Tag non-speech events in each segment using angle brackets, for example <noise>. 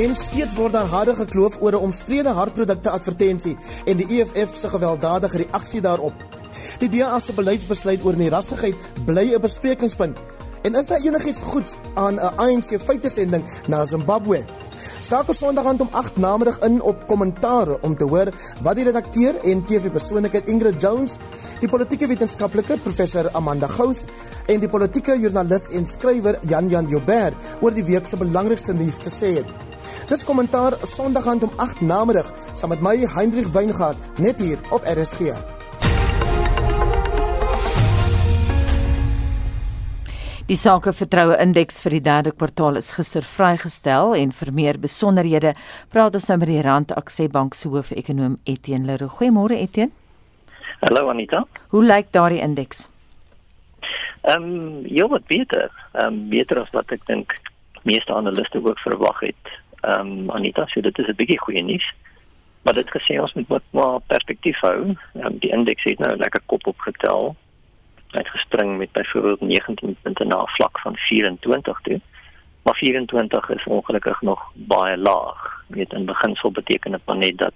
En steeds word daar harde gekloof oor 'n omstrede hartprodukte advertensie en die EFF se gewelddadige reaksie daarop. Die DA se beleidsbesluit oor die rassigheid bly 'n besprekingspunt. En is daar enigiets goeds aan 'n ANC feitesending na Zimbabwe? Skakel Sondag aand om 8 namiddag in op kommentaar om te hoor wat die redakteur en TV-persoonlikheid Ingrid Jones, die politieke wetenskaplike professor Amanda Gous en die politieke joernalis en skrywer Jan Jan Joubert oor die week se belangrikste nuus te sê het. Dis kommentaar Sondag aand om 8 namiddag saam met my Hendrik Weingart net hier op RSG. Die sakevertroue indeks vir die derde kwartaal is gister vrygestel en vir meer besonderhede praat ons nou met die Rand Aksie Bank se hoof-ekonoom Etienne Leroux. Goeiemôre Etienne. Hallo Anita. Hoe lyk daardie indeks? Ehm um, ja, wat beter. Ehm um, beter as wat ek dink meeste analiste ook verwag het. Ehm um, Anita, so dit is 'n bietjie goeie nuus. Maar dit gesê ons moet wat maar perspektief hou. Ehm um, die indeks het nou lekker kop opgetel uitgespring met byvoorbeeld 19 punte na 'n vlak van 24 toe. Maar 24 is ongelukkig nog baie laag. Jy weet in beginsel beteken dit maar net dat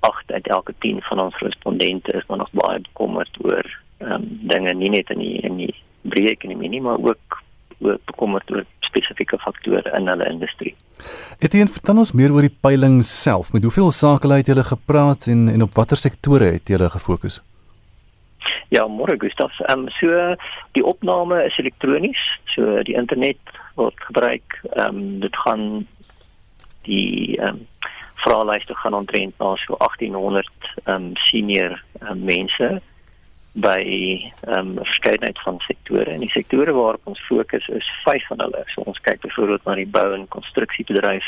8 uit elke 10 van ons respondente is maar nog baie bekommerd oor ehm um, dinge nie net in die in die breë ekonomie nie, maar ook oor bekommerd oor spesifieke faktore in hulle industrie. Etienne, vertel ons meer oor die peiling self. Met hoeveel sake het julle gepraat en en op watter sektore het julle gefokus? Ja, môre Gustaf. Ehm um, so die opname is elektronies. So die internet word gebruik. Ehm um, dit gaan die ehm um, vraelyste gaan ontrent na so 1800 ehm um, senior um, mense by ehm um, verskeidenheid van sektore. En die sektore waarop ons fokus is vyf van hulle. So ons kyk byvoorbeeld na die bou en konstruksiebedryf,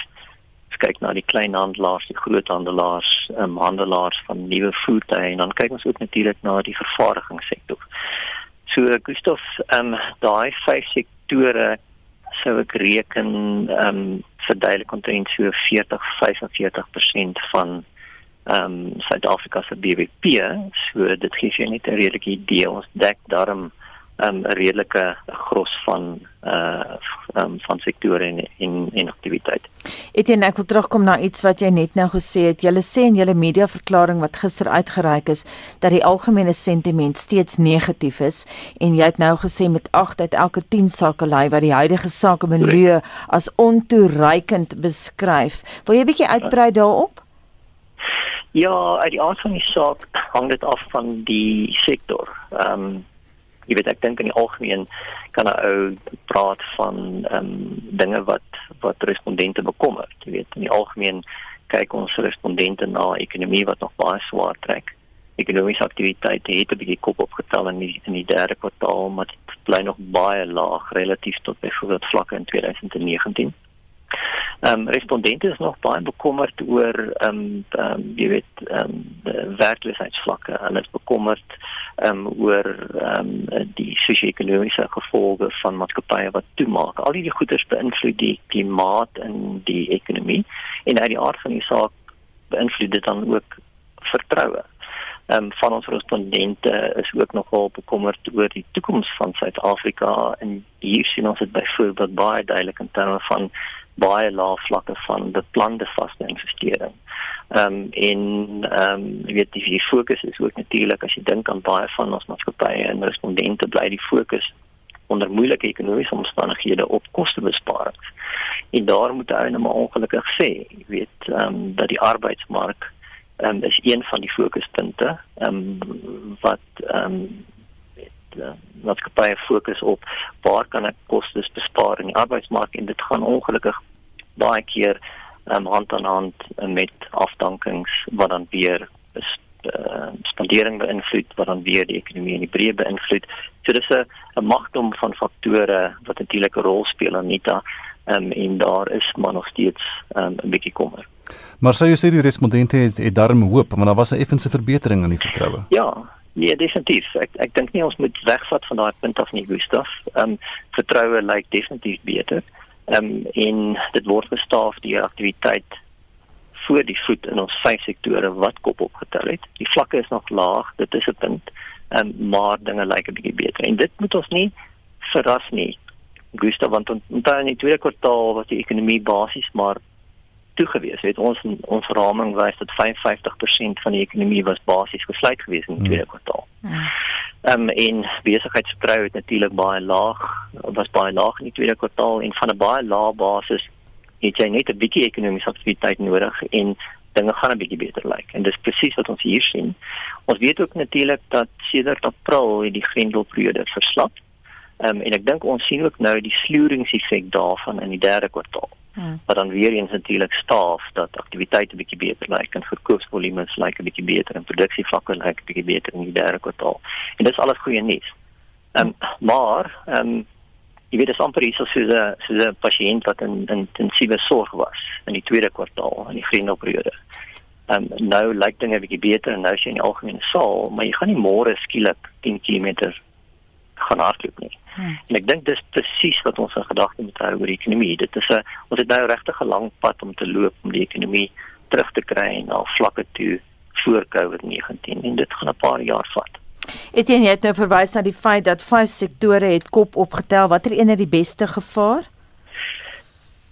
kyk na die kleinhandelaars, die groothandelaars, ehm um, handelaars van nuwe voertuie en dan kyk ons ook natuurlik na die vervaardigingssektor. So Gustav, ehm um, daai vyf sektore sou ek reken ehm um, verduidelik omtrent so 40-45% van ehm um, Suid-Afrika se BBP. So dit gee jou net 'n redelike idee. Ons dek daarom um, 'n redelike gros van uh um, van sektore en en en aktiwiteit. Etienne, ek wil terugkom na iets wat jy net nou gesê het. Jy sê in julle media verklaring wat gister uitgereik is dat die algemene sentiment steeds negatief is en jy het nou gesê met 8 uit elke 10 sakelei wat die huidige sakemilieu as ontoereikend beskryf. Wil jy 'n bietjie uitbrei daarop? Ja, uit die aard van die saak hang dit af van die sektor. Ehm um, jy weet ek dink in die algemeen kan 'n ou praat van ehm um, dinge wat wat respondente bekommer. Jy weet in die algemeen kyk ons respondente na ekonomie wat nog baie swaar trek. Ekonomiese aktiwiteit het 'n bietjie kop opgetel in die in die derde kwartaal, maar dit bly nog baie laag relatief tot byvoorbeeld vlakke in 2019. Ehm um, respondente is nog baie bekommerd oor ehm um, ehm um, jy weet ehm um, werkloosheidsvlakke. Hulle is bekommerd ehm um, oor ehm um, die sosio-ekonomiese gevolge van maatskappye wat toemaak. Al hierdie goeders beïnvloed die klimaat in die ekonomie en uit die aard van die saak beïnvloed dit dan ook vertroue. Ehm um, van ons respondente is ook nogal bekommerd oor die toekoms van Suid-Afrika en hier sien ons dit byvoorbeeld baie duidelik in terme van baie lae vlakke van beplande vaste investering. Ehm um, en ehm um, weet die, die fokus is ook natuurlik as jy dink aan baie van ons maatskappye en respondente bly die fokus onder moeilike ekonomiese omstandighede op kostebesparings. En daar moet hy nou maar ongelukkig sê, jy weet ehm um, dat die arbeidsmark ehm um, is een van die fokuspunte ehm um, wat ehm um, maatskappye fokus op waar kan ek kostes bespaar in die arbeidsmark en dit gaan ongelukkig baie keer um, hand aan hand met afdankings wat dan weer uh, spandering beïnvloed wat dan weer die ekonomie in die breë beïnvloed. So dis 'n 'n magdom van faktore wat natuurlik 'n rol speel Anita um, en daar is maar nog steeds um, 'n bietjie kommer. Maar sou jy sê die respondente het, het darm hoop want daar was 'n effense verbetering in die vertroue? Ja, Nee, definitief. Ek ek dink nie ons moet wegvat van daai punt af nie, Gustaf. Ehm um, vertroue lyk definitief beter. Ehm um, en dit word gestaaf die aktiwiteit voor die voet in ons vyf sektore wat kop opgetel het. Die vlakke is nog laag, dit is 'n punt. Ehm um, maar dinge lyk 'n bietjie beter. En dit moet ons nie verras nie. Gustaf, want onthou in die tweede kwartaal was die ekonomie basies maar toegewees. Weet ons ons verraming wys dat 55% van die ekonomie was basies gesluit gewees in die tweede kwartaal. Hmm. Ehm um, en besigheidsvertroue het natuurlik baie laag, was baie laag in die tweede kwartaal en van 'n baie lae basis het jy net 'n bietjie ekonomiese aktiwiteit nodig en dinge gaan 'n bietjie beter lyk. En dis presies wat ons hier sien. Ons weet ook natuurlik dat sedert April het die grendelperiode verslap. Ehm um, en ek dink ons sien ook nou die slueringseffek daarvan in die derde kwartaal. Hmm. Maar dan weer eens natuurlik staaf dat aktiwiteit 'n bietjie beter lyk en verkoopsvolumes lyk 'n bietjie beter en produksievlakke lyk 'n bietjie beter in die derde kwartaal. En dis alles goeie nuus. Ehm um, maar ehm um, jy weet dit is amper iets soos 'n soos 'n pasiënt wat in intensiewe sorg was in die tweede kwartaal in die grendelperiode. Ehm um, nou lyk dinge bietjie beter en nou is jy in die algemene saal, maar jy gaan nie môre skielik 10 km gaan hardloop nie. Hmm. En ek dink dis presies wat ons in gedagte moet hou oor die ekonomie. Dit is 'n ons het nou regtig 'n lang pad om te loop om die ekonomie terug te kry na vlakke toe voor COVID-19 en dit gaan 'n paar jaar vat. Etienne het nou verwys na die feit dat vyf sektore het kop opgetel. Watter een het die beste gevaar?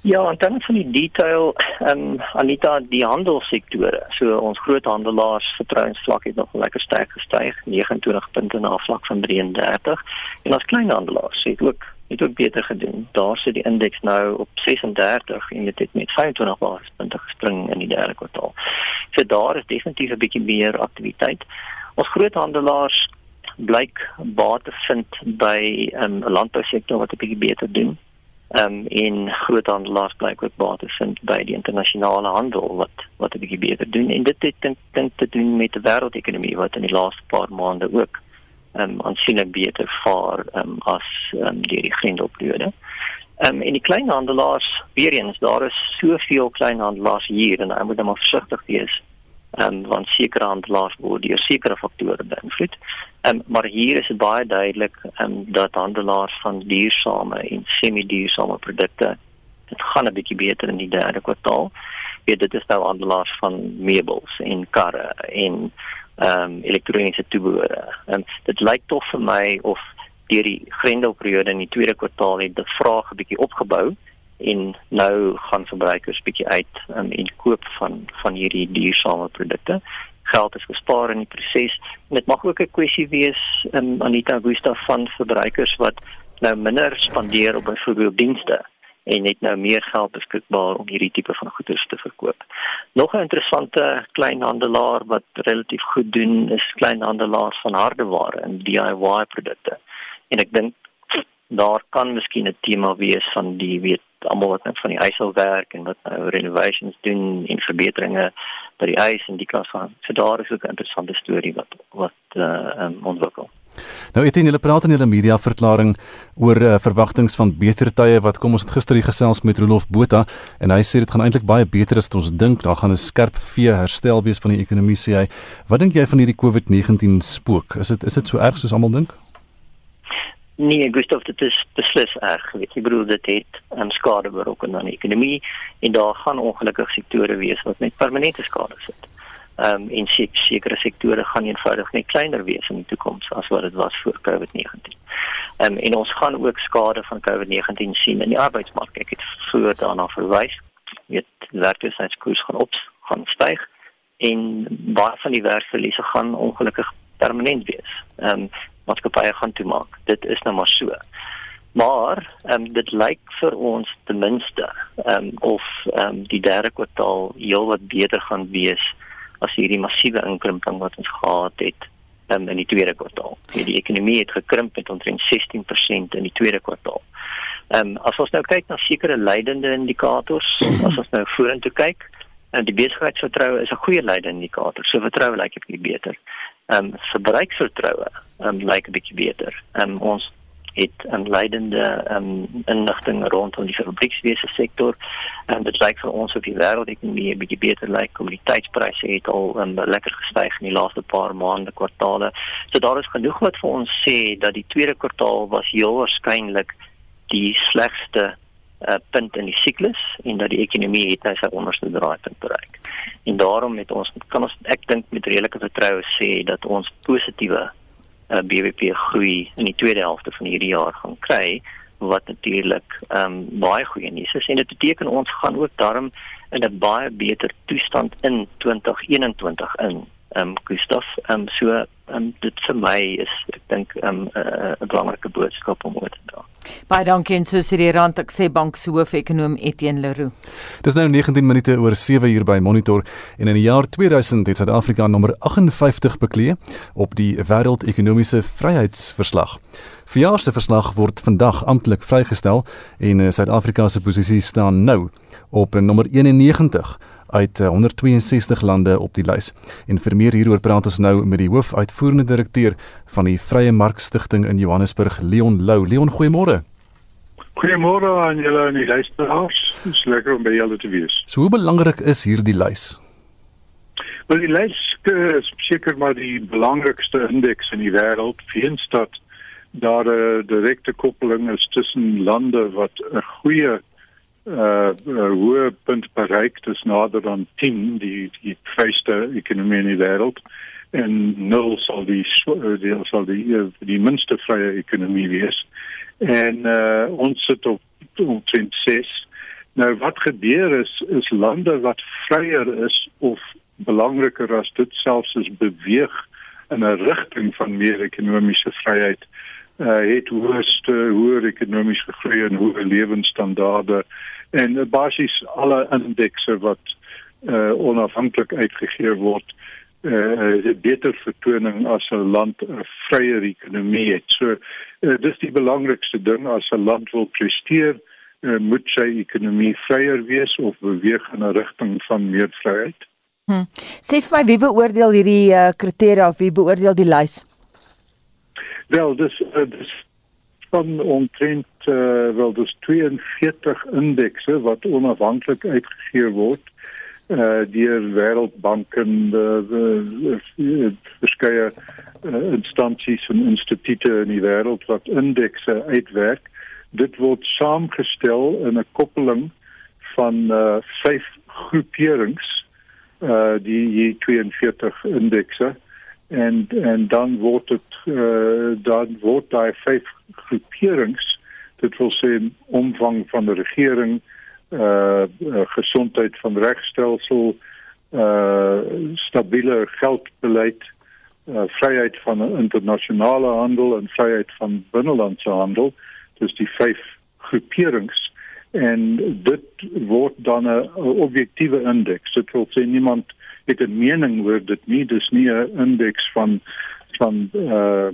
Ja, en dan van die detail, ehm um, Anita, die handelssektore. So ons groot handelaars vertrouensvlak het nog lekker sterk gestyg, 29 punte na vlak van 33. En ons kleinhandelaars het ook het ook beter gedoen. Daar sit die indeks nou op 36 en dit het met 25 basispunte gespring in die derde kwartaal. So daar is definitief 'n bietjie meer aktiwiteit. Ons groot handelaars blyk baat te vind by ehm, 'n um, landbousektor wat 'n bietjie beter doen um, en groothandelaars blyk ook baie te vind by die internasionale handel wat wat 'n bietjie beter doen en dit het dink dink te doen met die wêreldekonomie wat in die laaste paar maande ook um, aansienlik beter vaar um, as um, die grendelperiode. Ehm um, en die kleinhandelaars weer eens daar is soveel kleinhandelaars hier en hulle moet dan maar versigtig wees ehm um, want sekere handelaars word deur sekere faktore beïnvloed. Ehm um, maar hier is dit baie duidelik ehm um, dat handelaars van duursame en semi-duursame produkte dit gaan 'n bietjie beter in die derde kwartaal. Ja, dit is nou handelaars van meubels en karre en ehm um, elektroniese toebehore. En um, dit lyk tog vir my of deur die grendelperiode in die tweede kwartaal het die vraag 'n bietjie opgebou en nou gaan verbruikers bietjie uit um, en koop van van hierdie duursame produkte. Geld is gespaar in die proses. Dit mag ook 'n kwessie wees um, Anita Augusta van verbruikers wat nou minder spandeer op byvoorbeeld dienste en net nou meer geld beskikbaar om hierdie tipe van goederes te verkoop. Nog 'n interessante kleinhandelaar wat relatief goed doen is kleinhandelaars van hardeware en DIY produkte. En ek dink daar kan miskien 'n tema wees van die weet almal wat net van die huis al werk en wat nou renovations doen en verbeteringe by die huis en die klas van. So daar is ook 'n interessante storie wat wat uh um, ontwikkel. Nou het jy praat in julle media verklaring oor uh, verwagtinge van beter tye wat kom ons het gister hier gesels met Rolof Botha en hy sê dit gaan eintlik baie beter as ons dink daar gaan 'n skerp vee herstel wees van die ekonomie sê hy wat dink jy van hierdie COVID-19 spook is dit is dit so erg soos almal dink Nee, Gustav, dit is beslis erg. Weet jy, bedoel dit het um, skade berokken aan die ekonomie en daar gaan ongelukkig sektore wees wat met permanente skade sit. Ehm um, en sekere sektore gaan eenvoudig net kleiner wees in die toekoms as wat dit was voor COVID-19. Ehm um, en ons gaan ook skade van COVID-19 sien in die arbeidsmark. Ek het vroeër daarna verwys. Weet werkloosheidskoers gaan op, gaan styg en baie van die werkverliese gaan ongelukkig permanent wees. Ehm um, maatskappye gaan toemaak. Dit is nou maar so. Maar ehm um, dit lyk vir ons ten minste ehm um, of ehm um, die derde kwartaal heelwat beter gaan wees as hierdie massiewe inkrimping wat ons gehad het um, in die tweede kwartaal. Die, die ekonomie het gekrimp met omtrent 16% in die tweede kwartaal. Ehm um, as ons nou kyk na sekere leidende indikators, <clears throat> as ons nou vorentoe kyk, en die besigheidsvertroue is 'n goeie leidende indikator. So vertroue lyk ek bietjie beter ehm um, verbruiksvertroue ehm um, lyk 'n bietjie beter. Ehm um, ons het 'n leidende ehm um, inligting rondom die fabriekswese sektor en dit lyk vir ons of die wêreldekonomie 'n bietjie beter lyk. Kommoditeitspryse het al um, lekker gestyg in die laaste paar maande, kwartaale. So daar is genoeg wat vir ons sê dat die tweede kwartaal was heel waarskynlik die slegste uh, punt in die siklus en dat die ekonomie het nou sy onderste draaipunt bereik. En daarom met ons kan ons ek dink met redelike vertroue sê dat ons positiewe uh, BBP groei in die tweede helfte van hierdie jaar gaan kry wat natuurlik ehm um, baie goeie nuus is en dit beteken ons gaan ook daarom in 'n baie beter toestand in 2021 in ehm um, Gustaf ehm um, so ehm um, dit vir my is ek dink ehm um, 'n belangrike boodskap om oor te dra. Baie dankie en so sê die Rand ek sê bank se hoofekonoom Etienne Leroux. Dis nou 19 minute oor 7 uur by Monitor en in die jaar 2000 het Suid-Afrika nommer 58 beklee op die wêreldekonomiese vryheidsverslag. Verjaar se verslag word vandag amptelik vrygestel en eh, Suid-Afrika se posisie staan nou op nommer 91 uit 162 eh, lande op die lys. En vir meer hieroor praat ons nou met die hoofuitvoerende direkteur van die Vrye Mark Stichting in Johannesburg, Leon Lou. Leon, goeiemôre. Goeiemôre aan julle en die luisteraars. Dit is lekker om by julle te wees. So hoe belangrik is hierdie lys? Wel die lys is seker maar die belangrikste indeks in die wêreld, weens dat daar 'n direkte koppeling is tussen lande wat 'n goeie uh, uh hoë punt bereik dis nader aan 10 die die vryste ekonomie in die wêreld en nul sal die uh, die sal die die minste vrye ekonomie wees. En uh ons sit op op 26 nou wat gebeur is is lande wat vryer is of belangriker as dit selfs is beweeg in 'n rigting van meer ekonomiese vryheid uh het hoogste hoër ekonomiese groei en hoë lewensstandaarde en uh, basies alle indekse wat uh onafhanklik uitgegee word uh beter vertoning as 'n land 'n vryer ekonomie het. So uh, dis die belangrikste ding as 'n land wil presteer, uh, moet sy ekonomie vryer wees of beweeg in 'n rigting van meer vryheid. Hm. Sê vir my wie beoordeel hierdie uh, kriteria of wie beoordeel die lys? Wel, dis uh, dis van omtrent uh, wel dus 42 indekse wat onafhanklik uitgegee word uh deur wêreldbanke en verskeie uh, instansies en instituie in die wêreld wat indekse uitwerk. Dit word saamgestel in 'n koppeling van uh vyf groeperings uh die 42 indekse. uh en en dan word dit uh, dan word daai vyf groeperings dit wil sê omvang van die regering uh, uh gesondheid van regstelsel uh stabiele geldbeleid uh vryheid van internasionale handel en vryheid van binnelandse handel dis die vyf groeperings. En dit word dan 'n objektiewe indeks. Dit wil sê niemand het 'n mening oor dit nie dis nie 'n indeks van van uh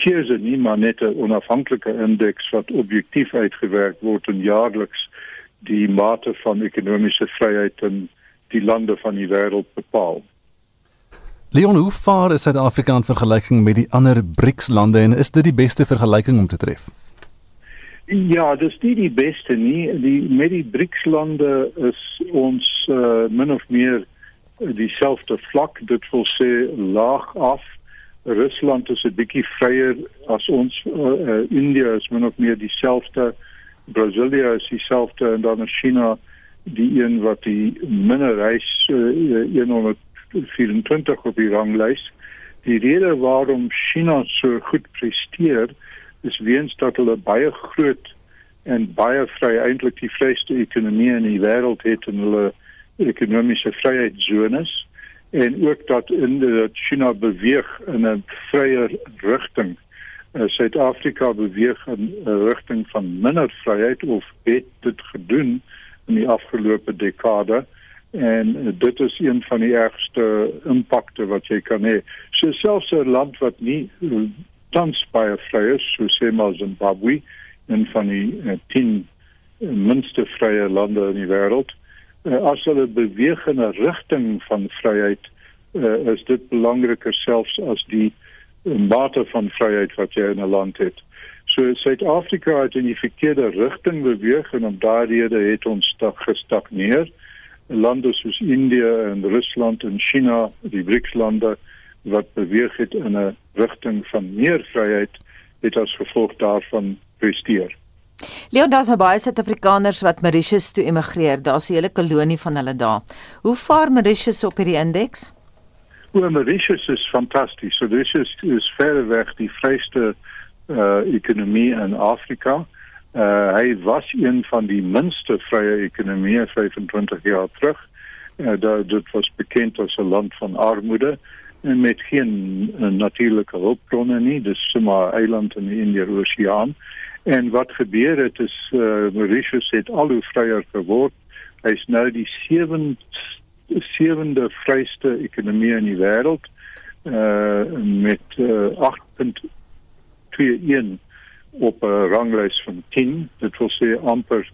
keuse nie maar net 'n onafhanklike indeks wat objektief uitgewerk word en jaarliks die mate van ekonomiese vryheid in die lande van die wêreld bepaal. Leon, hoe vaar is Suid-Afrika in vergelyking met die ander BRICS lande en is dit die beste vergelyking om te tref? Ja, dis nie die beste nie. Die met die BRICS lande is ons uh, min of meer dieselfde vlak. Dit wil sê laag af Rusland is 'n bietjie vryer as ons uh, uh, India is min of meer dieselfde Brasilia is dieselfde en dan is China die een wat die minder reis uh, 124 op die ranglys die rede waarom China so goed presteer is weens dat hulle baie groot en baie vry eintlik die vryste ekonomie in die wêreld het en hulle ekonomiese vryheidszones en ook dat in dat China beweeg in 'n vryer rigting. Uh, Suid-Afrika beweeg in 'n rigting van minder vryheid of het dit gedoen in die afgelope dekade en dit is een van die ergste impakte wat jy kan hê. So selfs 'n land wat nie tans baie vry is, so sê maar Zimbabwe, een van die uh, 10 minste vrye lande in die wêreld, uh, as hulle beweeg in 'n rigting van vryheid uh, is dit belangriker selfs as die mate van vryheid wat jy in 'n land het. So Suid-Afrika het in die verkeerde rigting beweeg en om daardie het ons stag gestagneer. Lande soos Indië en Rusland en China, die BRICS-lande wat beweeg het in 'n rigting van meer vryheid, het as gevolg daarvan presteer. Leon, daar's nou baie Suid-Afrikaners wat Mauritius toe emigreer. Daar's 'n hele kolonie van hulle daar. Hoe vaar Mauritius op hierdie indeks? Well, Mauritius is fantasties. So Mauritius is verder weg die vryste uh, economie in Afrika. Uh hy was een van die minste vrye ekonomieë 25 jaar terug. Uh dit was bekend as 'n land van armoede met geen uh, natuurlike hulpbronne nie, dis sommer eiland in die Indiese Oseaan. En wat gebeur het is uh Mauritius het al hoe vryer geword. Hy's nou die sewende sewende vryste ekonomie in die wêreld uh met uh, 8.21 op 'n ranglys van 10 dit wil sê amper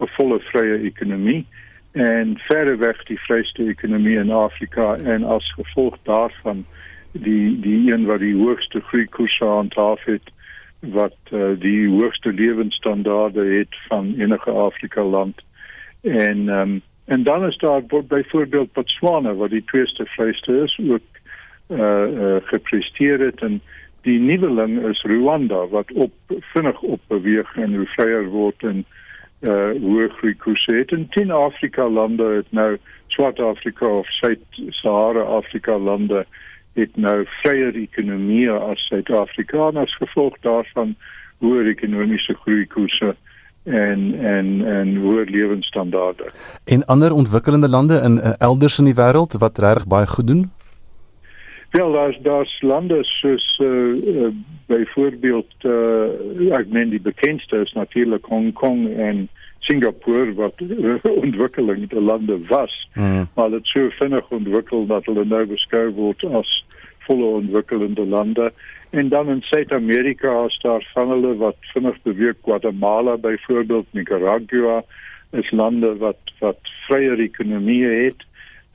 'n volle vrye ekonomie en verder weg die vryste ekonomie in Afrika en as gevolg daarvan die die een wat die hoogste groeikoers handhaaf het wat uh, die hoogste lewensstandaarde het van enige Afrika land. En um, en dan is daar byvoorbeeld Botswana wat die tweede vryste is ook uh, uh gepresteer het. En die nuweling is Rwanda wat op vinnig op beweeg en hoe vryer word en uh hoe groei koers het en 10 Afrika lande het nou Suid-Afrika of Suid-Sahara Afrika lande het nou vryer ekonomie as Suid-Afrika as gevolg daarvan hoër ekonomiese groei koerse en en en hoër lewensstandaarde. En ander ontwikkelende lande in uh, elders in die wêreld wat reg baie goed doen? Wel, daar's daar's lande soos uh, uh, byvoorbeeld uh, ek meen die bekendste is natuurlik Hong Kong en Singapore wat <laughs> uh, ontwikkelende lande was. Mm. Maar dit sou vinnig ontwikkel dat hulle nou beskou word as volle ontwikkelende lande. En dan in Suid-Amerika is daar van hulle wat vinnig beweeg Guatemala byvoorbeeld Nicaragua is lande wat wat vryer ekonomieë het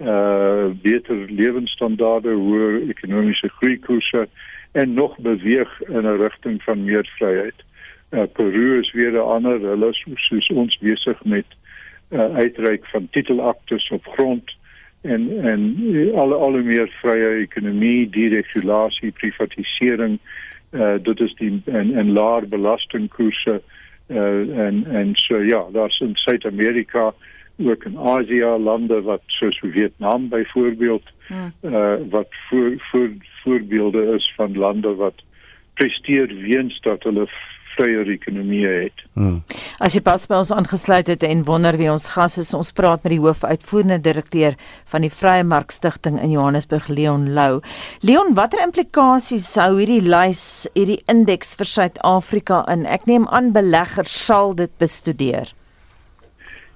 uh beter lewensstandaarde, hoër ekonomiese groeikoerse en nog beweeg in 'n rigting van meer vryheid. Uh Peru is weer 'n ander, hulle is soos ons besig met uh uitreik van titelaktes op grond en en alle alle meer vrye ekonomie, deregulasie, privatisering, uh dit is die en en laer belastingkoerse uh en en so ja, daar's in Suid-Amerika ook in Asië lande wat soos Vietnam byvoorbeeld hmm. uh wat voor voor voorbeelde is van lande wat presteer weens dat hulle vrye ekonomie het. Hmm. As jy pas by ons aangesluit het en wonder wie ons gas is, ons praat met die hoofuitvoerende direkteur van die Vrye Mark Stichting in Johannesburg, Leon Lou. Leon, watter implikasies sou hierdie lys, hierdie indeks vir Suid-Afrika in? Ek neem aan beleggers sal dit bestudeer.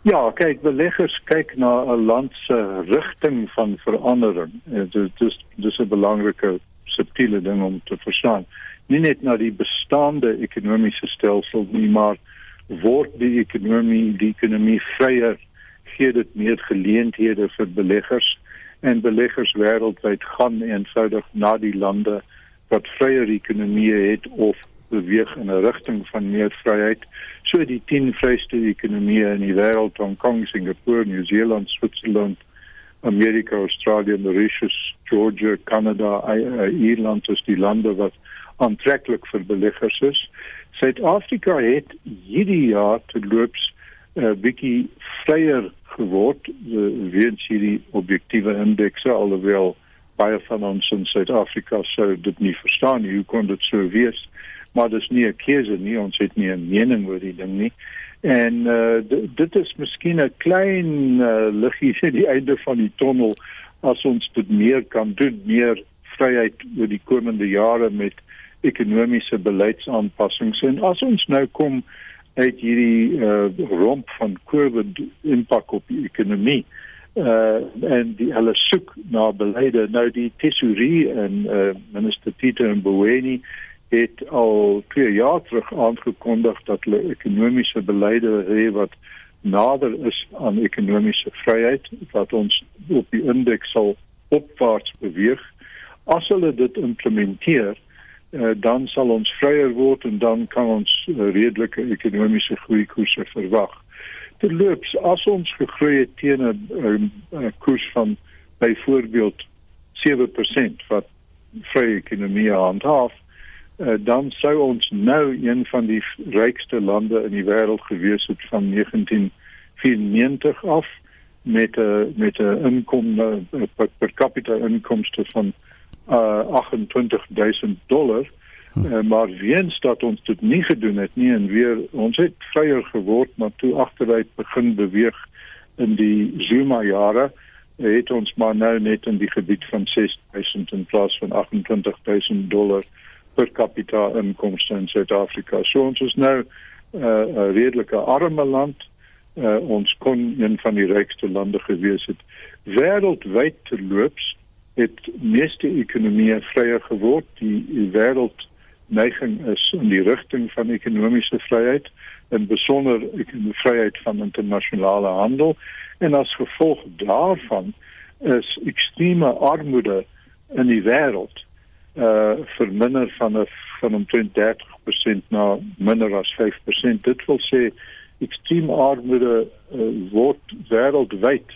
Ja, kyk, beleggers kyk na 'n land se rigting van verandering. Dit is dis 'n belangrike subtiele ding om te verstaan. Nie net na die bestaande ekonomiese stelsel nie, maar word die ekonomie die ekonomie vryer, gee dit meer geleenthede vir beleggers en beleggers wêreldwyd gaan eenvoudig na die lande wat vryer ekonomieë het of beweeg in 'n rigting van meer vryheid. So die 10 vryste ekonomieë in die wêreld, Hong Kong, Singapore, New Zealand, Switzerland, Amerika, Australië, Mauritius, Georgia, Kanada, Ierland is die lande wat aantreklik vir beleggers is. Suid-Afrika het hierdie jaar te loops 'n uh, bietjie vryer geword uh, weens hierdie objektiewe indekse alhoewel baie van ons in Suid-Afrika sou dit nie verstaan nie hoe kon dit so wees maar dis nie 'n keuse nie ons het nie 'n mening oor die ding nie. En uh, dit is miskien 'n klein uh, liggie aan die einde van die tonnel as ons dit meer kan doen meer vryheid oor die komende jare met ekonomiese beleidsaanpassings. En as ons nou kom uit hierdie uh, romp van COVID impak op die ekonomie uh en die hulle soek na beleide. Nou die tesourie en uh, minister Pieter Mboweni het al 2 jaar terug aangekondig dat hulle ekonomiese beleide het wat nader is aan ekonomiese vryheid wat ons op die indeks sal opwaarts beweeg. As hulle dit implementeer uh, dan sal ons vryer word en dan kan ons uh, redelike ekonomiese groei koerse verwag. Terloops as ons gegroei het teen 'n koers van byvoorbeeld 7% wat vrye ekonomie handhaaf uh, dan sou ons nou een van die rykste lande in die wêreld gewees het van 1994 af met 'n uh, met 'n inkomste uh, per, per capita inkomste van uh, 28000 dollar. Uh, maar weens dat ons dit nie gedoen het nie en weer ons het vryer geword maar toe agteruit begin beweeg in die Zuma jare het ons maar nou net in die gebied van 6000 in plaas van 28000 dollar per capita inkomste in Suid-Afrika. So ons is nou 'n uh, redelike arme land. Uh, ons kon een van die rykste lande gewees het. Wêreldwyd terloops het meeste ekonomieë vryer geword. Die, die wêreld neiging is in die rigting van ekonomiese vryheid en besonder die vryheid van internasionale handel en as gevolg daarvan is ekstreme armoede in die wêreld uh verminder van 'n van omtrent 30% na minder as 5%. Dit wil sê ekstreme armoede uh, word wêreldwyd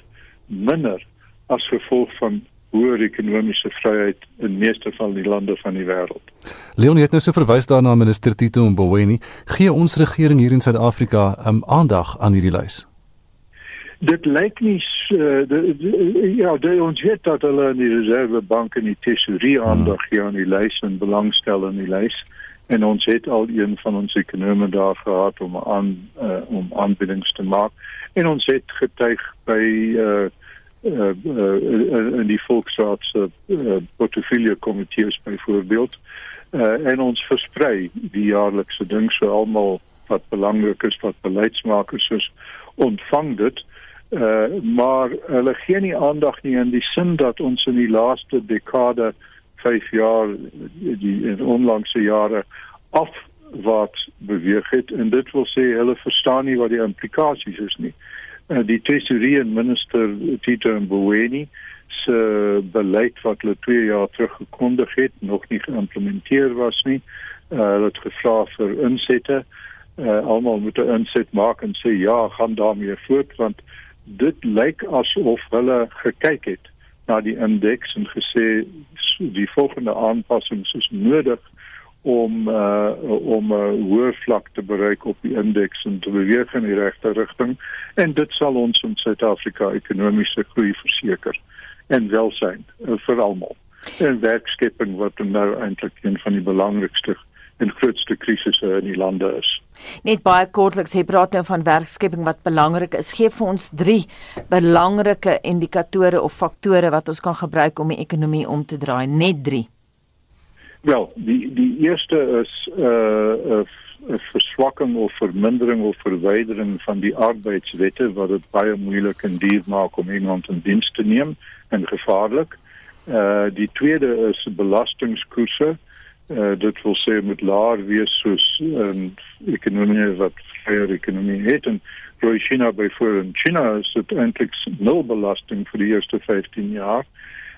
minder as gevolg van hoër ekonomiese vryheid in meeste van die lande van die wêreld. Leon het nou so verwys daarna minister Tito Mboweni, gee ons regering hier in Suid-Afrika um, aandag aan hierdie lys dit lyk nie uh, de, de, ja de, ons weet dat hulle in die reservebank en die tesourier hmm. aandag gee aan die lys en belangstel in die lys. En ons het al een van ons ekonome daar gehad om aan uh, om aanbiedings te maak. En ons het getuig by uh, uh, uh, in die volksraad se uh, portefeulje komitees byvoorbeeld. Uh, en ons versprei die jaarlikse ding. So almal wat belangrik is wat beleidsmakers is ontvang dit. Uh, maar hulle gee nie aandag nie in die sin dat ons in die laaste dekade 5 jaar die in onlangse jare afwaarts beweeg het en dit wil sê hulle verstaan nie wat die implikasies is nie. Uh, die tesourier minister Tito Mboweni se beleid wat hulle 2 jaar terug gekondig het nog nie geïmplementeer was nie. Uh, hulle het gevra vir insette. Uh, almal moet 'n inset maak en sê ja, gaan daarmee voort want dit lyk asof hulle gekyk het na die indeks en gesê die volgende aanpassings is nodig om uh, om 'n uh, hoër vlak te bereik op die indeks en te beweeg in die regte rigting en dit sal ons in Suid-Afrika ekonomiese groei verseker en welsyn uh, vir almal. En werkskeping wat nou eintlik een van die belangrikste en grootste krisisse in die lande is. Net baie kortliks, jy praat nou van werkskepping wat belangrik is. Gee vir ons 3 belangrike indikatore of faktore wat ons kan gebruik om die ekonomie om te draai. Net 3. Wel, die die eerste is 'n uh, 'n verswakking of vermindering of verwydering van die arbeidswette wat dit baie moeilik en duur maak om iemand in diens te neem en gevaarlik. Uh die tweede is belastingkoerse uh, dit wil sê moet laer wees soos um, ekonomie wat vrye ekonomie het. En vir China byvoorbeeld China is dit eintlik nul belasting vir die eerste 15 jaar.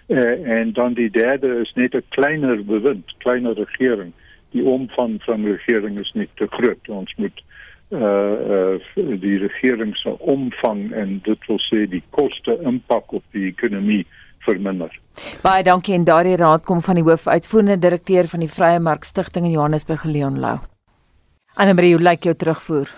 Uh, en dan die derde is net 'n kleiner bewind kleiner regering. Die omvang van regering is nie te groot. Ons moet uh uh die regering se omvang en dit wil sê die koste impak op die ekonomie verminder. Baie dankie en daardie raad kom van die hoofuitvoerende direkteur van die Vrye Mark Stichting in Johannesburg, Leon Lou. Annelie, hoe lyk jou terugvoer?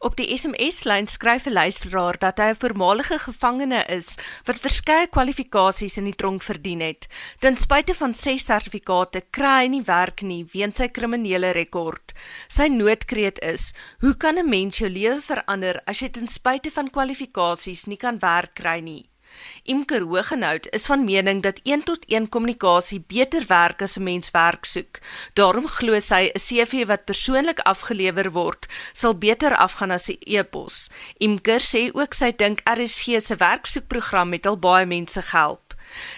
Op die SMS-lyn skryf 'n luisteraar dat hy 'n voormalige gevangene is wat verskeie kwalifikasies in die tronk verdien het. Ten spyte van ses sertifikate kry hy nie werk nie weens sy kriminele rekord. Sy noodkreet is: "Hoe kan 'n mens jou lewe verander as jy ten spyte van kwalifikasies nie kan werk kry nie?" Imker Hogenhout is van mening dat 1 tot 1 kommunikasie beter werk as 'n mens werk soek. Daarom glo sy 'n CV wat persoonlik afgelewer word, sal beter afgaan as 'n e-pos. Imker sê ook sy dink RSG se werksoekprogram het al baie mense gehelp.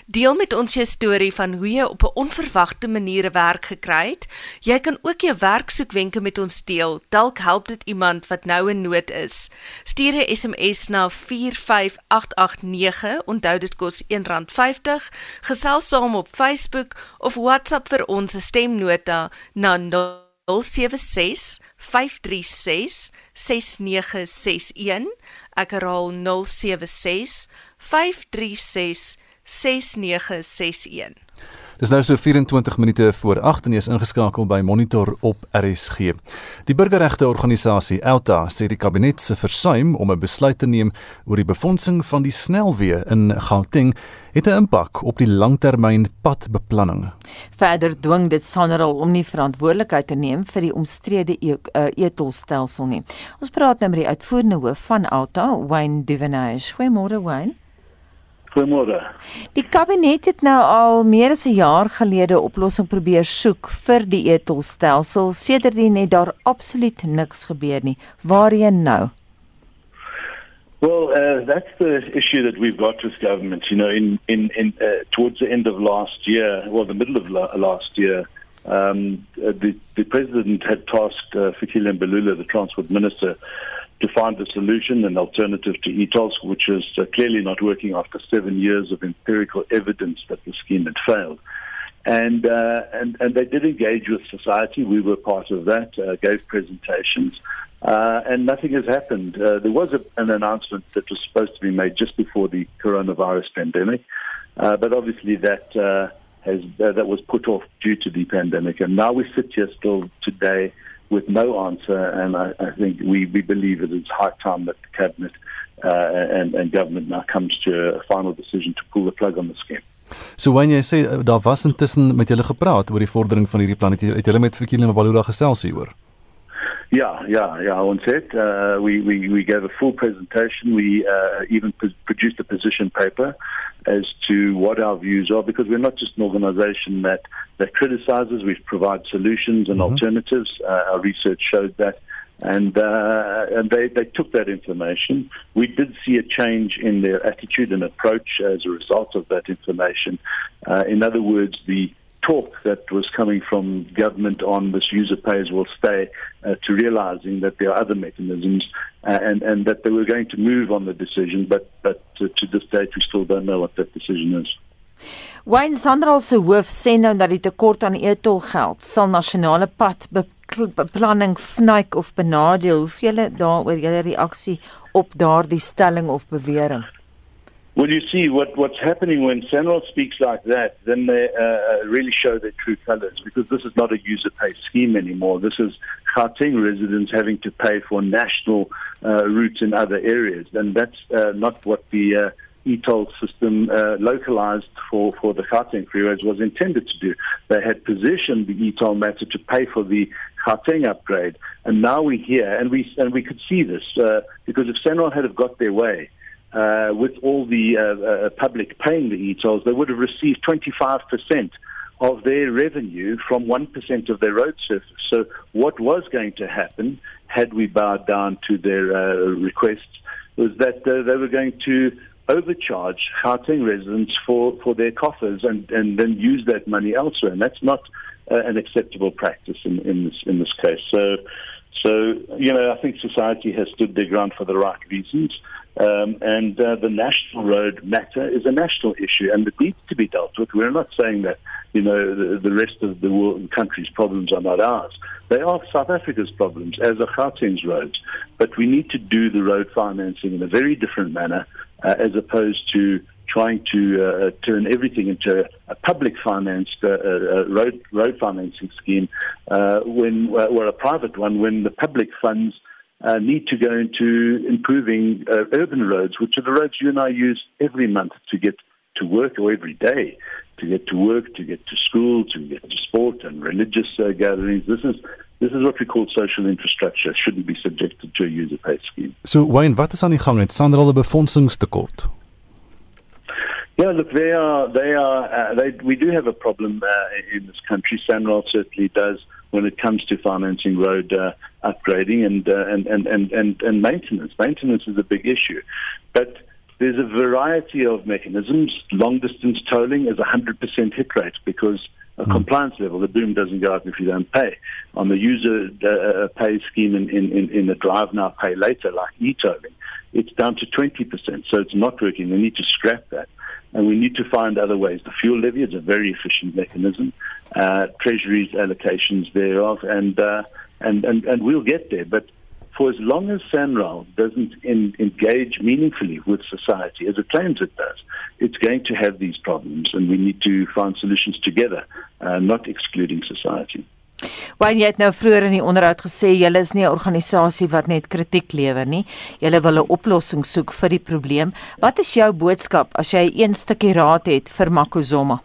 Deel met ons jou storie van hoe jy op 'n onverwagte manier werk gekry het. Jy kan ook jou werksoekwenke met ons deel. Dalk help dit iemand wat nou in nood is. Stuur 'n SMS na 45889. Onthou dit kos R1.50. Gesels saam op Facebook of WhatsApp vir ons stemnota na 076 536 6961. Ek herhaal 076 536 6961 Dis nou so 24 minute voor 8 en jy is ingeskakel by Monitor op RSG. Die burgerregte organisasie Elta sê die kabinet se versuim om 'n besluit te neem oor die befondsing van die snelweë in Gauteng het 'n impak op die langtermyn padbeplanning. Verder dwing dit Sanral om nie verantwoordelikheid te neem vir die omstrede e-, eh, e-tolstelsel nie. Ons praat nou met die uitvoerende hoof van Elta, Wayne Divenage. Goeiemôre Wayne. Goeiemôre. Die kabinet het nou al meer as 'n jaar gelede 'n oplossing probeer soek vir die etolstelsel. Sedertdien het daar absoluut niks gebeur nie. Waarheen nou? Well, uh, that's the issue that we've got with government. You know, in in in uh, towards the end of last year, well, the middle of la last year, um, uh, the the president had tasked uh, Fikile Mbalula, the transport minister, to find a solution, an alternative to ETOS, which is uh, clearly not working after seven years of empirical evidence that the scheme had failed. And, uh, and, and they did engage with society. We were part of that, uh, gave presentations, uh, and nothing has happened. Uh, there was a, an announcement that was supposed to be made just before the coronavirus pandemic, uh, but obviously that has that was put off due to the pandemic. And now we sit here still today with no answer. And I, I think we, we believe that it's high time that the cabinet uh, and, and government now comes to a final decision to pull the plug on the scheme. So wanneer jy sê uh, daar was intussen met julle gepraat oor die vordering van hierdie plan het julle met Fikile Mbalula gesels hieroor? Yeah, yeah, yeah. On set, uh, we, we, we gave a full presentation. We uh, even produced a position paper as to what our views are, because we're not just an organisation that, that criticises. We provide solutions and mm-hmm. alternatives. Uh, our research showed that, and uh, and they, they took that information. We did see a change in their attitude and approach as a result of that information. Uh, in other words, the talk that was coming from government on this user pays will stay uh, to realizing that there are other mechanisms uh, and, and that they were going to move on the decision, but, but uh, to this date we still don't know what that decision is. Wayne Sandral se hoof sê nou dat die tekort aan e-tol geld sal nasionale pad beplanning vnyk of benadeel. Hoe veel daaroor julle reaksie op daardie stelling of bewering? Well, you see what, what's happening when Senral speaks like that, then they uh, uh, really show their true colors because this is not a user pay scheme anymore. This is Gauteng residents having to pay for national uh, routes in other areas, and that's uh, not what the uh, e-toll system uh, localized for, for the Gauteng freeways was intended to do. They had positioned the e-toll matter to pay for the Gauteng upgrade, and now we're here, and we and we could see this because if Senral had have got their way uh, with all the uh, uh, public paying the e-tolls, they would have received 25% of their revenue from 1% of their road surface. So what was going to happen had we bowed down to their uh, requests was that uh, they were going to overcharge Gauteng residents for, for their coffers and, and then use that money elsewhere. And that's not uh, an acceptable practice in, in, this, in this case. So, so, you know, I think society has stood their ground for the right reasons. Um, and uh, the national road matter is a national issue and it needs to be dealt with. We're not saying that, you know, the, the rest of the world, country's problems are not ours. They are South Africa's problems, as are Gauteng's roads. But we need to do the road financing in a very different manner uh, as opposed to trying to uh, turn everything into a public financed uh, uh, road, road financing scheme uh, when, or a private one when the public funds uh, need to go into improving uh, urban roads, which are the roads you and I use every month to get to work or every day to get to work, to get to school, to get to sport and religious uh, gatherings. This is this is what we call social infrastructure. It shouldn't be subjected to a user pay scheme. So Wayne, wat is aan die gang met Sandra se befondsingstekort? Yeah, look, they are, they are, uh, they, we do have a problem uh, in this country. Sanral certainly does when it comes to financing road uh, upgrading and, uh, and, and, and, and, and maintenance. Maintenance is a big issue. But there's a variety of mechanisms. Long distance tolling is 100% hit rate because a mm. compliance level, the boom doesn't go up if you don't pay. On the user uh, uh, pay scheme in, in, in the drive now, pay later, like e-tolling, it's down to 20%. So it's not working. We need to scrap that and we need to find other ways. The fuel levy is a very efficient mechanism, uh, Treasury's allocations thereof, and, uh, and, and, and we'll get there. But for as long as SANRAL doesn't in, engage meaningfully with society, as it claims it does, it's going to have these problems, and we need to find solutions together, uh, not excluding society. Wyn jy het nou vroeër in die onderhoud gesê julle is nie 'n organisasie wat net kritiek lewer nie. Julle wil 'n oplossing soek vir die probleem. Wat is jou boodskap as jy een stukkie raad het vir Makuzoma?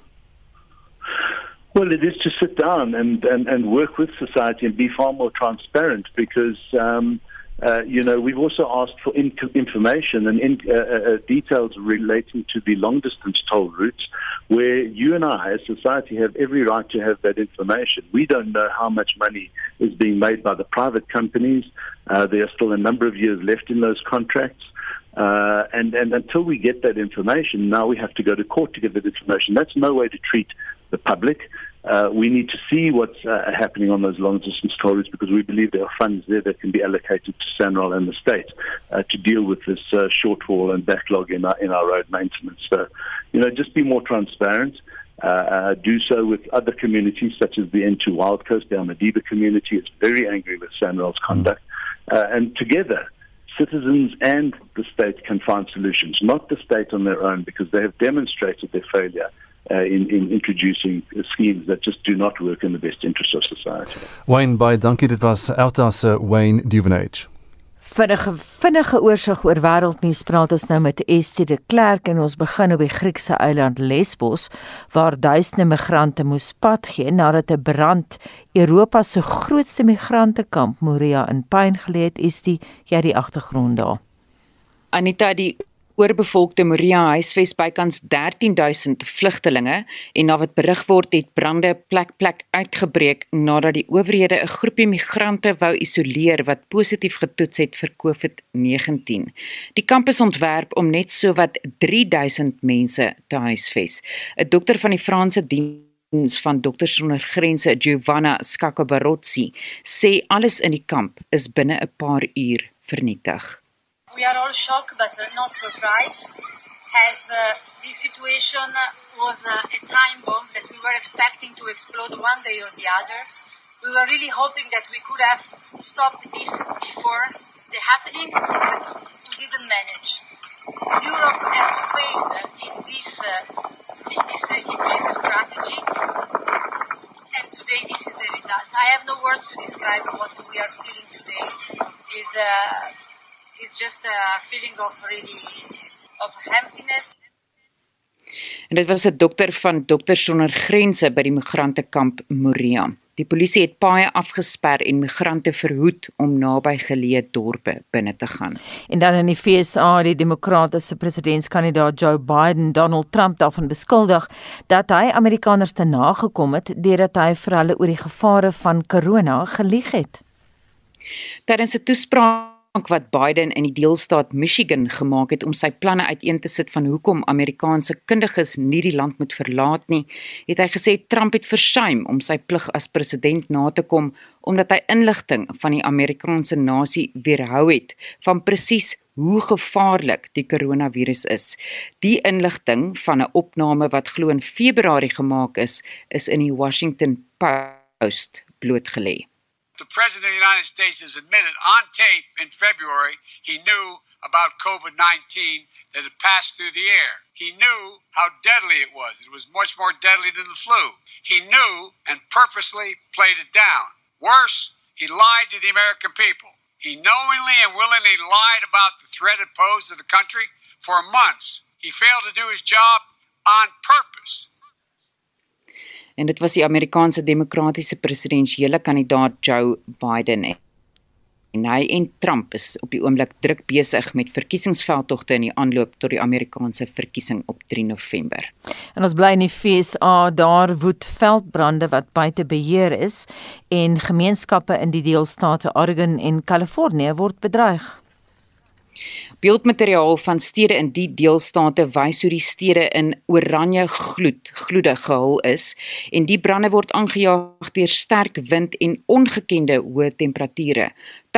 Well, it is to sit down and, and, and work with society and be far more transparent because, um, uh, you know, we've also asked for in- information and in, uh, uh, uh, details relating to the long distance toll routes where you and I, as society, have every right to have that information. We don't know how much money is being made by the private companies. Uh, there are still a number of years left in those contracts. Uh, and, and until we get that information, now we have to go to court to get that information. That's no way to treat the public. Uh, we need to see what's uh, happening on those long distance corridors because we believe there are funds there that can be allocated to Sanral and the state uh, to deal with this uh, shortfall and backlog in our, in our road maintenance. So, you know, just be more transparent. Uh, do so with other communities such as the N2 Wild Coast, the Almadiba community is very angry with Sanral's conduct. and together, citizens and the state can find solutions, not the state on their own, because they have demonstrated their failure uh, in, in introducing schemes that just do not work in the best interest of society. Wayne, baie dankie. Dit was Outa se Wayne Duvenage. Vinnige vinnige oorsig oor wêreldnuus praat ons nou met Estie de Klerk en ons begin op die Griekse eiland Lesbos waar duisende migrante moes pad gee nadat 'n brand Europa se grootste migrantekamp Moria in pyn gelê het. Estie, jy het die agtergrond daar. Anita, die oorbevolkte Moria huisves bykans 13000 vlugtelinge en na wat berig word het brande plek plek uitgebreek nadat die owerhede 'n groepie migrante wou isoleer wat positief getoets het vir COVID-19. Die kamp is ontwerp om net sowat 3000 mense te huisves. 'n Dokter van die Franse diens van Dokters sonder Grense, Giovanna Scaccobarozzi, sê alles in die kamp is binne 'n paar uur vernietig. We are all shocked but not surprised as uh, this situation was uh, a time bomb that we were expecting to explode one day or the other. We were really hoping that we could have stopped this before the happening, but we didn't manage. Europe has failed in this, uh, this uh, strategy, and today this is the result. I have no words to describe what we are feeling today. Is uh, it's just a feeling of really of emptiness. En dit was 'n dokter van Dokters sonder Grense by die migrantekamp Moria. Die polisie het paaie afgesper en migrante verhoed om naby geleë dorpe binne te gaan. En dan in die FSA, die demokratiese presidentskandidaat Joe Biden Donald Trump daarvan beskuldig dat hy Amerikaners te nagekom het deurdat hy vir hulle oor die gevare van corona gelieg het. Tydens 'n toespraak wat Biden in die deelstaat Michigan gemaak het om sy planne uiteen te sit van hoekom Amerikaanse kundiges nie die land moet verlaat nie, het hy gesê Trump het versuim om sy plig as president na te kom omdat hy inligting van die Amerikaanse nasie weerhou het van presies hoe gevaarlik die koronavirus is. Die inligting van 'n opname wat glo in Februarie gemaak is, is in die Washington Post blootgelê. The President of the United States has admitted on tape in February he knew about COVID 19 that had passed through the air. He knew how deadly it was. It was much more deadly than the flu. He knew and purposely played it down. Worse, he lied to the American people. He knowingly and willingly lied about the threat it posed to the country for months. He failed to do his job on purpose. En dit was die Amerikaanse demokratiese presidentsiële kandidaat Joe Biden en hy en Trump is op die oomblik druk besig met verkiesingsveldtogte in die aanloop tot die Amerikaanse verkiesing op 3 November. En ons bly in die FSA, daar woed veldbrande wat buite beheer is en gemeenskappe in die deelstate Oregon en Kalifornië word bedreig. Beeldmateriaal van stede in die deelstate wys hoe die stede in oranje gloed, gloede gehul is en die brande word aangejaag deur sterk wind en ongekende hoë temperature.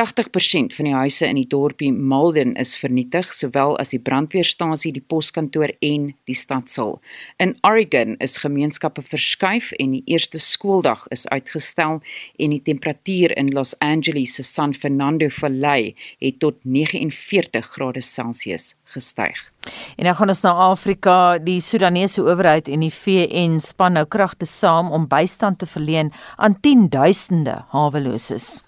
80% van die huise in die dorpie Malden is vernietig, sowel as die brandweerstasie, die poskantoor en die stadsaal. In Oregon is gemeenskappe verskuif en die eerste skooldag is uitgestel en die temperatuur in Los Angeles se San Fernando Valley het tot 49 grade Celsius gestyg. En nou gaan ons na Afrika. Die Sudanese owerheid en die VN span nou kragte saam om bystand te verleen aan 10 duisende haweloses.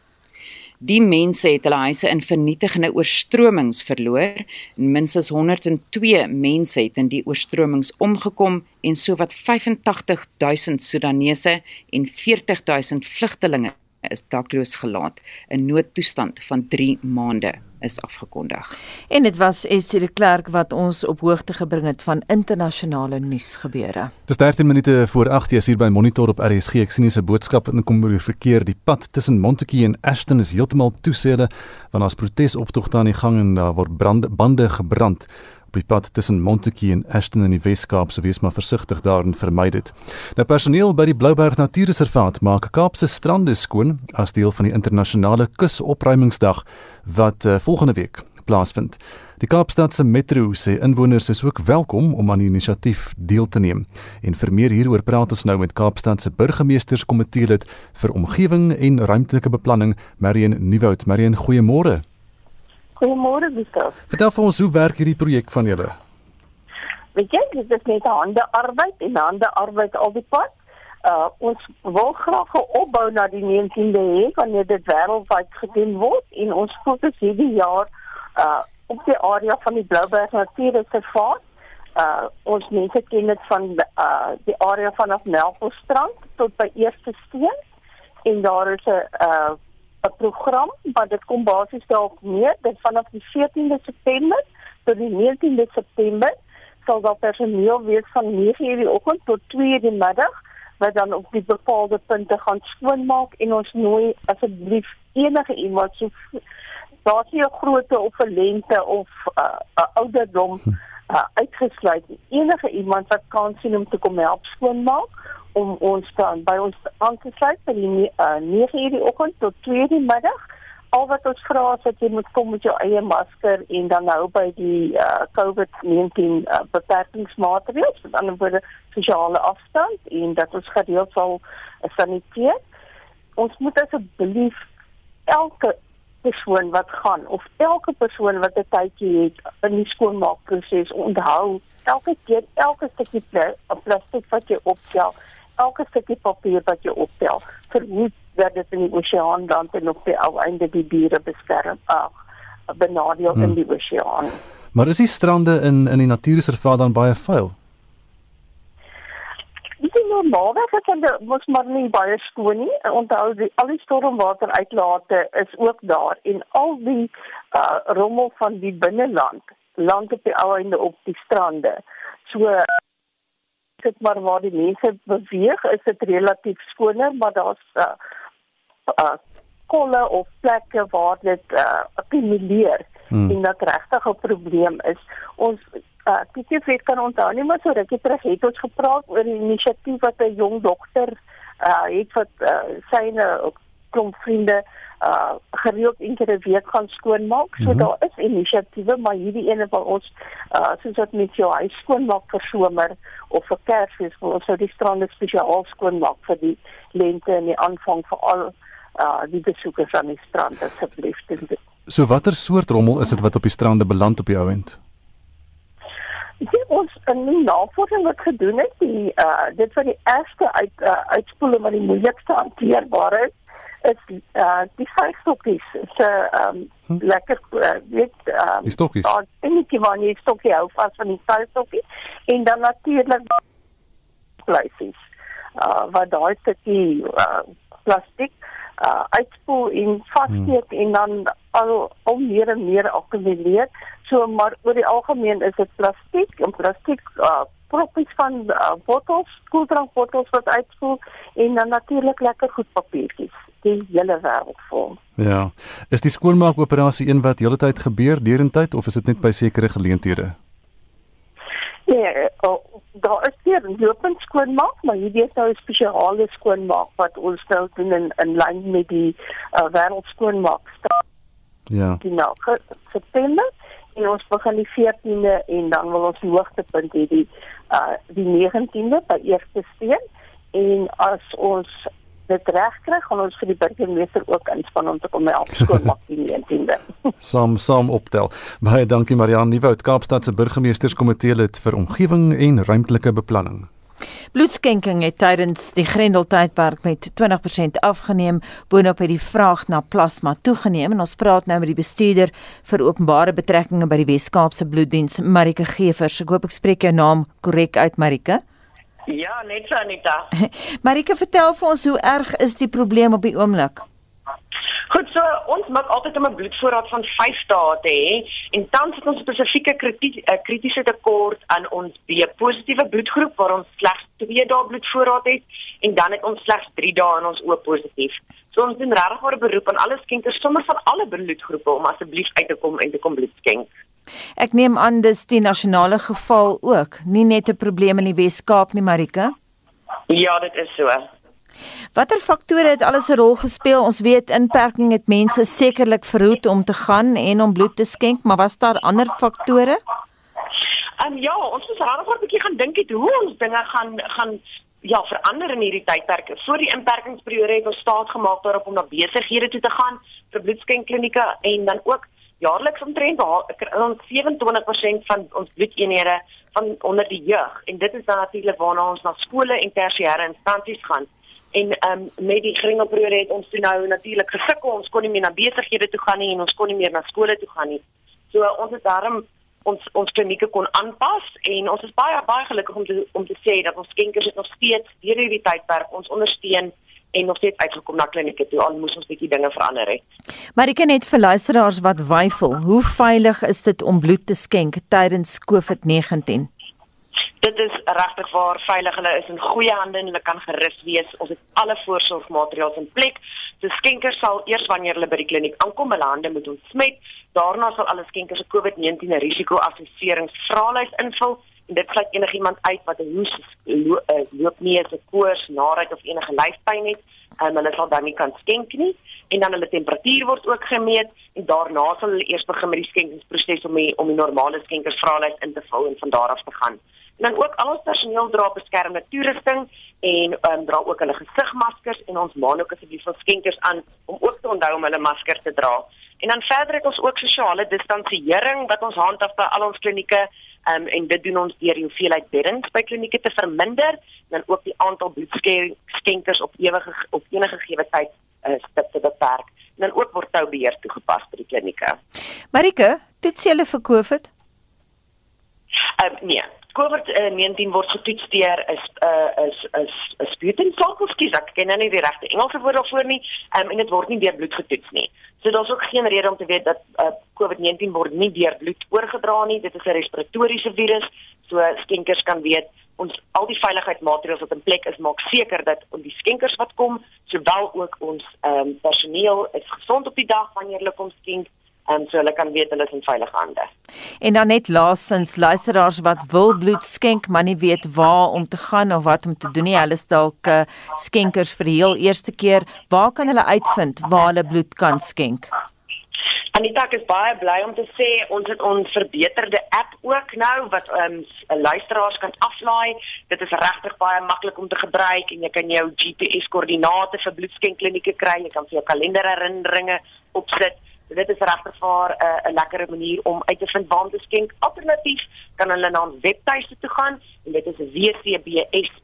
Die mense het hulle huise in vernietigende oorstromings verloor en minstens 102 mense het in die oorstromings omgekom en sowat 85000 Sudanese en 40000 vlugtelinge is dakloos gelaat in noodtoestand van 3 maande is afgekondig. En dit was Essie de Klerk wat ons op hoogte gebring het van internasionale nuusgebeure. Dis 13 minute voor 8:00 hier by Monitor op RSG. Ek sien 'n boodskap wat inkom oor die verkeer. Die pad tussen Montetjie en Ashton is heeltemal toesede want daar's protesoptogte aan die gang en daar word brande bande gebrand op die pad tussen Montetjie en Ashton in die Wes-Kaap, so wees maar versigtig daar en vermy dit. Nou personeel by die Blouberg Natuurreservaat maak Kaapse strande skoon as deel van die internasionale kusopruimingsdag wat uh, volgende week plaasvind. Die Kaapstadse Metro sê inwoners is ook welkom om aan die inisiatief deel te neem. En vir meer hieroor praat ons nou met Kaapstadse burgemeesterskomitee lid vir omgewing en ruimtelike beplanning, Marion Nieuwoud. Marion, goeiemôre. Goeiemôre, Gustav. Vertel vir ons hoe werk hierdie projek van julle? Weet jy, dit is net hande arbeid en hande arbeid al die pad uh ons wil graag 'n opbou na die 19de hê wanneer dit wêreldwyd gedoen word en ons fokus hierdie jaar uh op die area van die Blouberg Natuurreservaat. Uh ons mense ken dit van uh die area vanaf Melkbosstrand tot by Eerste Steen en daar is 'n uh 'n program wat dit kom basies daarop neer dat vanaf die 14de September tot die 19de September sal daar personeel wees van 9:00 die oggend tot 2:00 die middag wat dan op die bepaalde punte gaan skoonmaak. En ons nooi asseblief enige iemand so daar sien 'n grootte of 'n lengte of 'n uh, ouderdom uh, uitgesluit enige iemand wat kan sien om te kom help skoonmaak om ons dan by ons aan te sluit by die uh, 9:00 die oggend tot 2:00 die middag al wat ons vra is dat jy moet kom met jou eie masker en dan hou by die uh, COVID-19 uh, beperkingsmaatreëls, met ander woorde sosiale afstand en dat ons gereeld sal uh, saniteer. Ons moet asseblief elke persoon wat gaan of elke persoon wat 'n tydjie het in die skoonmaakproses onthou elke keer elke stukkie plastic wat jy optel elke stukkie papier wat jy optel verhoed dat dit in die oseaan dan en op die ou einde die diere beskerm ag benadeel hmm. in die oseaan. Maar is die strande in in die natuurreservaat dan baie vuil? Dit is normaalweg as hulle mos maar nie baie skoon nie. Onthou die al die stormwater uitlate is ook daar en al die uh, rommel van die binneland land op die ou einde op die strande. So dit maar waar die mense beweeg is dit relatief skoner, maar daar's uh, uh kolle of plekke waar dit uh akkumuleer hmm. en dat regtig 'n probleem is. Ons uh TTV kan onthou nie maar so rukkie terug het ons gepraat oor 'n inisiatief wat 'n jong dokter uh het wat uh, syne klomp vriende uh gereeld een keer 'n week gaan skoonmaak. So mm -hmm. daar is inisiatiewe, maar hierdie ene van ons uh soos wat met jou huis skoonmaak vir somer of vir Kersfees, ons sou die strande spesiaal skoonmaak vir die lente en die aanvang vir al uh die besoekers aan die strand asseblief. So watter soort rommel is dit wat op die strande beland op die ouend? Dit ons in die navorsing wat gedoen het, die uh dit wat die eerste uit uh, uitspoeling wat die moeilikste hanteerbaar is, is uh die vuilstokkies. So um hm? lekker uh, weet um die stokkies. En ek wou net stokkie hou vas van die vuilstokkie en dan natuurlik pleisies. Uh wat daai stukkie uh plastiek uh, uitspoel en vassteek hmm. en dan al al meer en meer akkumuleer. So maar oor die algemeen is dit plastiek en plastiek uh, proppies van uh, bottels, koeldrankbottels wat uitvoer en dan natuurlik lekker goed papiertjies. Die hele wêreld vol. Ja. Is die skoonmaakoperasie een wat heeltyd tyd gebeur deurentyd of is dit net by sekere geleenthede? Nee, oh, daar is hier lopend skoonmaak, maar hier is nou 'n spesiale skoonmaak wat ons nou doen in in lyn met die uh, wêreld skoonmaak. Ja. Die nou September en ons begin die 14de en dan wil ons die hoogtepunt hê die uh die 19de by eerste steen en as ons dit reg kry gaan ons vir die burgemeester ook inspann om te kom help skoonmaak die <laughs> 19de. Saam saam optel. Baie dankie Marianne Nieuwoud, Kaapstad se burgemeesterskomitee lid vir omgewing en ruimtelike beplanning. Bloedskenking het tydens die Grendeltydperk met 20% afgeneem, boonop het die vraag na plasma toegeneem en ons praat nou met die bestuurder vir openbare betrekkinge by die Wes-Kaapse Bloeddiens, Marike Gevers. Ek hoop ek spreek jou naam korrek uit, Marike. Ja, net so Anita. <laughs> Marike, vertel vir ons hoe erg is die probleem op die oomblik? Goed so, ons maak altyd 'n bloedvoorraad van 5 dae te hê en tans het ons spesifieke eh, kritiese tekort aan ons B positiewe bloedgroep waar ons slegs 2 dae bloedvoorraad het en dan het ons slegs 3 dae in ons O positief. So ons doen regtig 'n beroep aan alle skenkers sommer van alle bloedgroepe om asseblief uit te kom en te kom bloed skenk. Ek neem aan dis die nasionale geval ook, nie net 'n probleem in die Wes-Kaap nie, Marika. Ja, dit is so. Watter faktore het alles 'n rol gespeel? Ons weet inperking het mense sekerlik verhoed om te gaan en om bloed te skenk, maar was daar ander faktore? Um, ja, ons het regtig 'n bietjie gaan dink het hoe ons dinge gaan gaan ja, verander in hierdie tydperk. Voor die inperkingsperiode het ons staat gemaak daarop om na besighede toe te gaan vir bloedskenkklinieke en dan ook jaarliks omtrent ons 27% van ons bloedeenhede van onder die jeug en dit is dan natuurlik waarna ons na skole en tersiêre instansies gaan en ehm um, met die grendelperiode het ons toe nou natuurlik gesukkel ons kon nie meer na besighede toe gaan nie en ons kon nie meer na skole toe gaan nie. So ons het daarom ons ons klinieke kon aanpas en ons is baie baie gelukkig om te om te sê dat ons skenkers het nog steeds deur hierdie tydperk ons ondersteun en nog steeds uitgekom na klinieke toe al moes ons bietjie dinge verander het. Maar ek ken net vir luisteraars wat weifel, hoe veilig is dit om bloed te skenk tydens COVID-19? Dit is regtig waar veilig. Hulle is in goeie hande en hulle kan gerus wees. Ons het alle voorsorgmaatreëls in plek. So skenkers sal eers wanneer hulle by die kliniek aankom hulle hande moet ontsmet daarna sal alle skenkers 'n COVID-19 risiko-assesseringsvraelys invul en dit sluit enigiemand uit wat 'n hoes uh, loop nie as 'n koors naait of enige lyfpyn het. En hulle sal dan nie kan skenk nie. En dan hulle temperatuur word ook gemeet en daarna sal hulle eers begin met die skenkingsproses om die, om die normale skenkersvraelys in te vul en van daar af te gaan dan ook al ons personeel dra beskermende toerusting en um, dra ook hulle gesigmaskers en ons maan ook asseblief ons skenkers aan om ook te onthou om hulle masker te dra. En dan verder het ons ook sosiale distansiering wat ons handhaaf by al ons klinieke um, en dit doen ons deur die hoeveelheid beddens by klinieke te verminder en dan ook die aantal bloedskenkers op ewige op enige gegee tyd uh, stip te beperk. En dan ook word toubeheer toegepas by die klinieke. Marike, dit sê hulle vir COVID? Um, nee, COVID-19 word getoets deur is uh, is is is sputumsampelskies. Ek ken nou nie die regte Engelse woord daarvoor nie. Um, en dit word nie deur bloed getoets nie. So daar's ook geen rede om te weet dat uh, COVID-19 word nie deur bloed oorgedra nie. Dit is 'n respiratoriese virus. So skenkers kan weet ons al die veiligheidsmaatreëls wat in plek is maak seker dat ons die skenkers wat kom, sowel ook ons um, personeel is gesond op die dag wanneer hulle kom skenk en so hulle kan weet hulle is in veilige hande. En dan net laasens luisteraars wat wil bloed skenk maar nie weet waar om te gaan of wat om te doen nie. Hulle is dalk uh, skenkers vir die heel eerste keer. Waar kan hulle uitvind waar hulle bloed kan skenk? Anita is baie bly om te sê ons het ons verbeterde app ook nou wat ehm um, luisteraars kan aflaai. Dit is regtig baie maklik om te gebruik en jy kan jou GPS koördinate vir bloedskenkklinieke kry. Jy kan vir jou kalenderherinneringe opsit. Dit is regtig vir 'n uh, 'n lekker manier om uit te vind waar om te skenk. Alternatief kan hulle na ons webtuiste toe gaan en dit is wcbs.org.za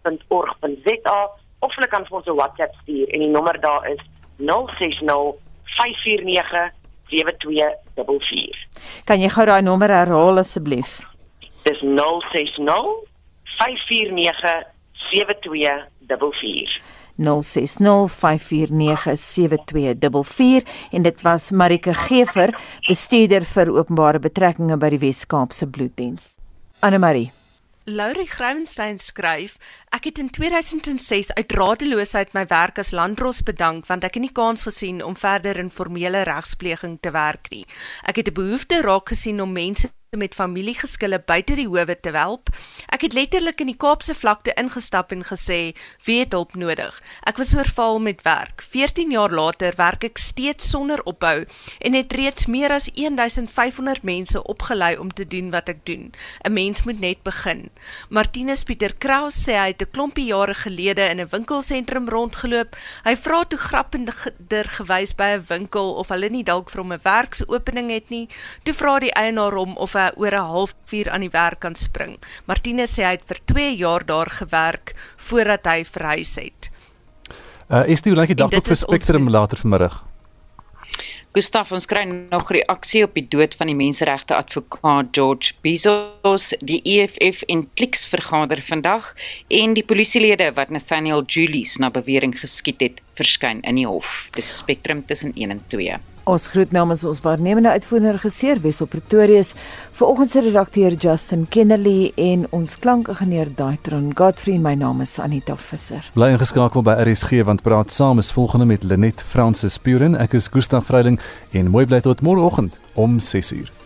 of hulle kan vir ons 'n WhatsApp stuur en die nommer daar is 060 549 7244. Kan jy gou daai nommer herhaal asseblief? Dis 060 549 7244. 0605497244 en dit was Marike Gever, bestuurder vir openbare betrekkinge by die Wes-Kaapse Bloeddiens. Anne Marie Laurie Grouwenstein skryf: Ek het in 2006 uit radeloosheid my werk as landdros bedank want ek het nie kans gesien om verder in formele regspleging te werk nie. Ek het 'n behoefte raak gesien om mense met familiegeskille buite die howe te help. Ek het letterlik in die Kaapse vlakte ingestap en gesê, "Wie het hulp nodig?" Ek was oorval met werk. 14 jaar later werk ek steeds sonder ophou en het reeds meer as 1500 mense opgelei om te doen wat ek doen. 'n Mens moet net begin. Martinus Pieter Kraus sê hy het 'n klompie jare gelede in 'n winkelsentrum rondgeloop. Hy vra toe grappender gewys by 'n winkel of hulle nie dalk vir hom 'n werksopening het nie. Toe vra die eienaar hom of hy oor 'n halfuur aan die werk kan spring. Martinus sê hy het vir 2 jaar daar gewerk voordat hy verhuis het. Uh is dit hoe lyk die dagboek vir Spectrum later vanmiddag? Gustaf ons kry nog reaksie op die dood van die menseregte advokaat George Bizos, die EFF en Clicks vergader vandag en die polisielede wat Nathaniel Julies na bewering geskiet het, verskyn in die hof. Dis Spectrum tussen 1 en 2. Ons groet namens ons waarnemende uitvoerende regisseur Wessel Pretorius, vanoggend se redakteur Justin Kennerly en ons klankingenieur Daitron Godfrey. My naam is Anita Visser. Bly ingeskakel by RSG want praat saam is volgende met Lenet Fransis Puren. Ek is Gustaf Vreiling en mooi bly tot môreoggend om 6:00.